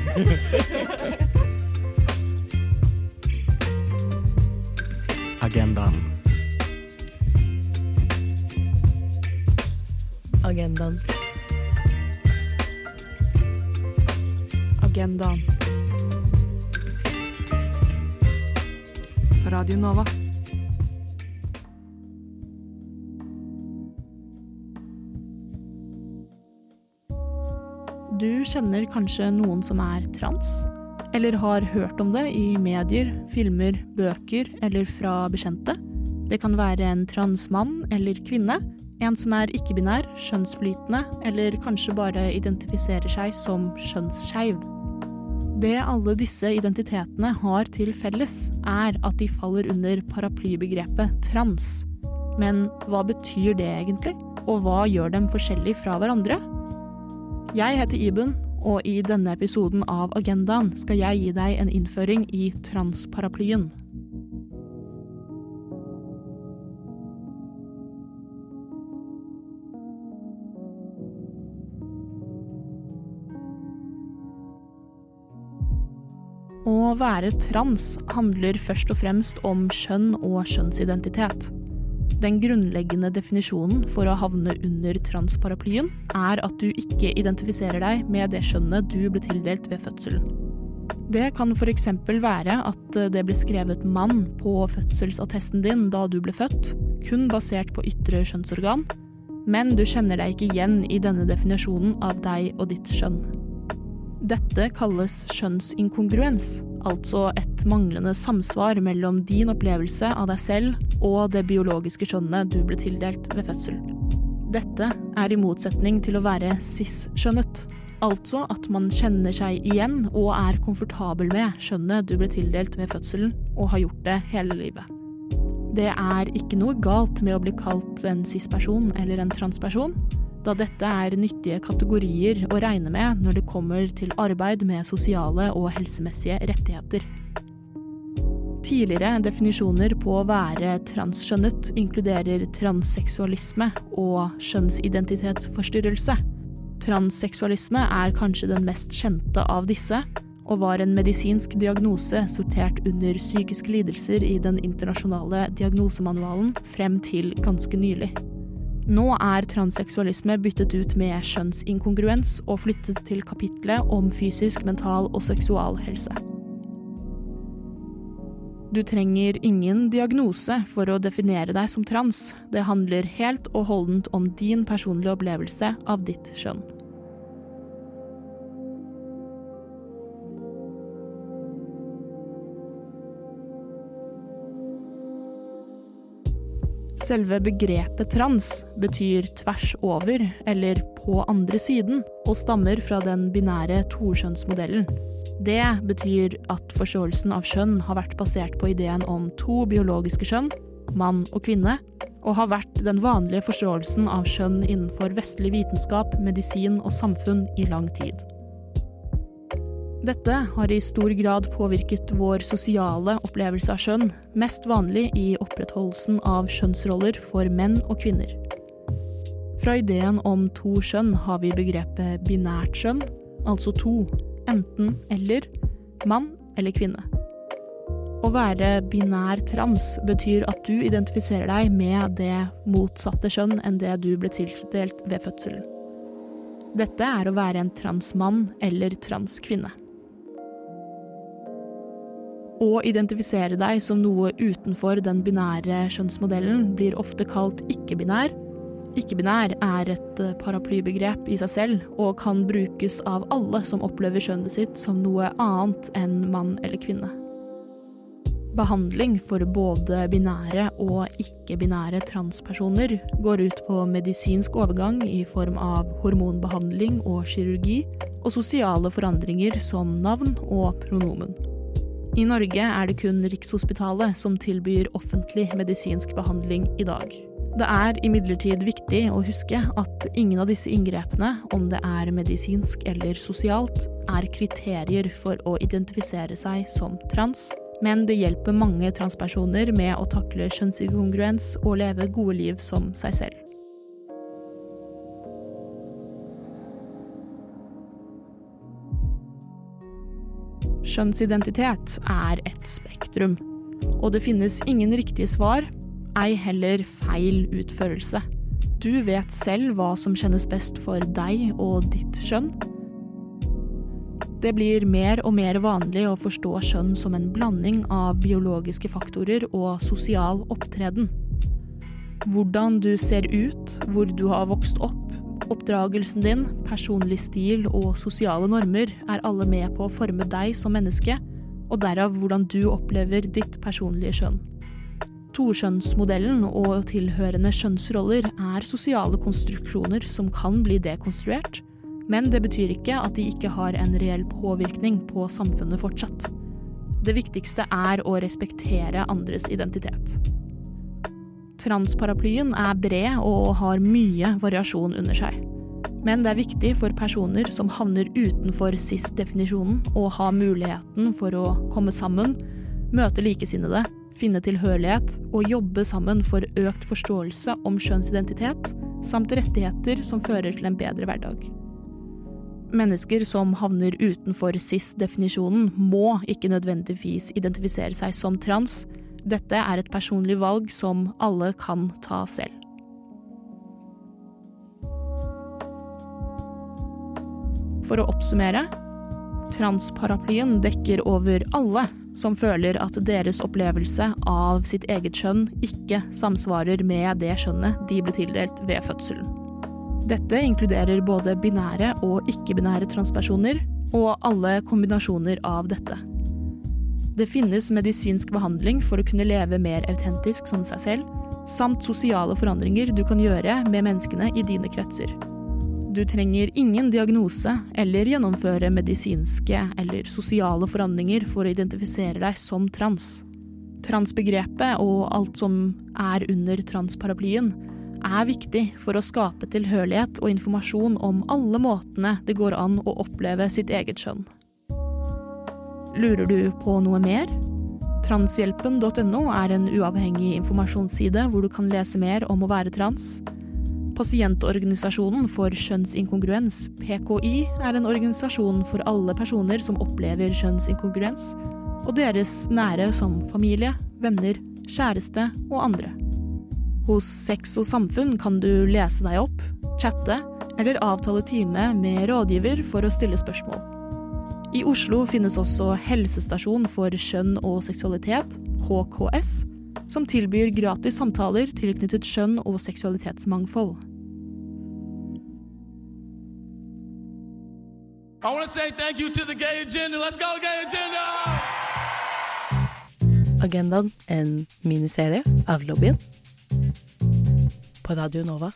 Agendaen. Agendaen. Agendaen. På Radio Nova. Du kjenner kanskje noen som er trans? Eller har hørt om det i medier, filmer, bøker eller fra bekjente? Det kan være en transmann eller kvinne, en som er ikke-binær, skjønnsflytende, eller kanskje bare identifiserer seg som skjønnsskeiv. Det alle disse identitetene har til felles, er at de faller under paraplybegrepet trans. Men hva betyr det egentlig, og hva gjør dem forskjellig fra hverandre? Jeg heter Iben, og i denne episoden av Agendaen skal jeg gi deg en innføring i transparaplyen. Å være trans handler først og fremst om kjønn og kjønnsidentitet. Den grunnleggende definisjonen for å havne under transparaplyen er at du ikke identifiserer deg med det skjønnet du ble tildelt ved fødselen. Det kan f.eks. være at det ble skrevet mann på fødselsattesten din da du ble født, kun basert på ytre kjønnsorgan, men du kjenner deg ikke igjen i denne definisjonen av deg og ditt kjønn. Dette kalles kjønnsinkongruens, altså et manglende samsvar mellom din opplevelse av deg selv og det biologiske kjønnet du ble tildelt ved fødsel. Dette er i motsetning til å være cis-skjønnet, altså at man kjenner seg igjen og er komfortabel med skjønnet du ble tildelt ved fødselen, og har gjort det hele livet. Det er ikke noe galt med å bli kalt en cis-person eller en transperson, da dette er nyttige kategorier å regne med når det kommer til arbeid med sosiale og helsemessige rettigheter. Tidligere definisjoner på å være transkjønnet inkluderer transseksualisme og kjønnsidentitetsforstyrrelse. Transseksualisme er kanskje den mest kjente av disse, og var en medisinsk diagnose sortert under psykiske lidelser i den internasjonale diagnosemanualen frem til ganske nylig. Nå er transseksualisme byttet ut med kjønnsinkongruens og flyttet til kapitlet om fysisk, mental og seksual helse. Du trenger ingen diagnose for å definere deg som trans. Det handler helt og holdent om din personlige opplevelse av ditt kjønn. Selve begrepet trans betyr tvers over, eller på andre siden, og stammer fra den binære tokjønnsmodellen. Det betyr at forståelsen av kjønn har vært basert på ideen om to biologiske kjønn, mann og kvinne, og har vært den vanlige forståelsen av kjønn innenfor vestlig vitenskap, medisin og samfunn i lang tid. Dette har i stor grad påvirket vår sosiale opplevelse av kjønn, mest vanlig i opprettholdelsen av kjønnsroller for menn og kvinner. Fra ideen om to kjønn har vi begrepet binært kjønn, altså to, enten eller, mann eller kvinne. Å være binær trans betyr at du identifiserer deg med det motsatte kjønn enn det du ble tildelt ved fødselen. Dette er å være en transmann eller transkvinne. Å identifisere deg som noe utenfor den binære kjønnsmodellen blir ofte kalt ikke-binær. Ikke-binær er et paraplybegrep i seg selv, og kan brukes av alle som opplever kjønnet sitt som noe annet enn mann eller kvinne. Behandling for både binære og ikke-binære transpersoner går ut på medisinsk overgang i form av hormonbehandling og kirurgi, og sosiale forandringer som navn og pronomen. I Norge er det kun Rikshospitalet som tilbyr offentlig medisinsk behandling i dag. Det er imidlertid viktig å huske at ingen av disse inngrepene, om det er medisinsk eller sosialt, er kriterier for å identifisere seg som trans, men det hjelper mange transpersoner med å takle kjønnsinkongruens og leve gode liv som seg selv. Kjønnsidentitet er et spektrum, og det finnes ingen riktige svar, ei heller feil utførelse. Du vet selv hva som kjennes best for deg og ditt kjønn. Det blir mer og mer vanlig å forstå kjønn som en blanding av biologiske faktorer og sosial opptreden. Hvordan du ser ut, hvor du har vokst opp, Oppdragelsen din, personlig stil og sosiale normer er alle med på å forme deg som menneske, og derav hvordan du opplever ditt personlige kjønn. Tokjønnsmodellen og tilhørende kjønnsroller er sosiale konstruksjoner som kan bli dekonstruert, men det betyr ikke at de ikke har en reell påvirkning på samfunnet fortsatt. Det viktigste er å respektere andres identitet. Transparaplyen er bred og har mye variasjon under seg. Men det er viktig for personer som havner utenfor SIS-definisjonen, å ha muligheten for å komme sammen, møte likesinnede, finne tilhørighet og jobbe sammen for økt forståelse om kjønnsidentitet, samt rettigheter som fører til en bedre hverdag. Mennesker som havner utenfor SIS-definisjonen, må ikke nødvendigvis identifisere seg som trans, dette er et personlig valg som alle kan ta selv. For å oppsummere transparaplyen dekker over alle som føler at deres opplevelse av sitt eget kjønn ikke samsvarer med det skjønnet de ble tildelt ved fødselen. Dette inkluderer både binære og ikke-binære transpersoner, og alle kombinasjoner av dette. Det finnes medisinsk behandling for å kunne leve mer autentisk som seg selv, samt sosiale forandringer du kan gjøre med menneskene i dine kretser. Du trenger ingen diagnose eller gjennomføre medisinske eller sosiale forandringer for å identifisere deg som trans. Transbegrepet og alt som er under transparaplyen, er viktig for å skape tilhørighet og informasjon om alle måtene det går an å oppleve sitt eget kjønn. Lurer du på noe mer? Transhjelpen.no er en uavhengig informasjonsside hvor du kan lese mer om å være trans. Pasientorganisasjonen for kjønnsinkongruens, PKI, er en organisasjon for alle personer som opplever kjønnsinkongruens, og deres nære som familie, venner, kjæreste og andre. Hos Sex og Samfunn kan du lese deg opp, chatte eller avtale time med rådgiver for å stille spørsmål. I Oslo finnes også Helsestasjon for kjønn og seksualitet, HKS, som tilbyr gratis samtaler tilknyttet kjønn og seksualitetsmangfold. Agendaen, en miniserie av lobbyen på Radio Nova.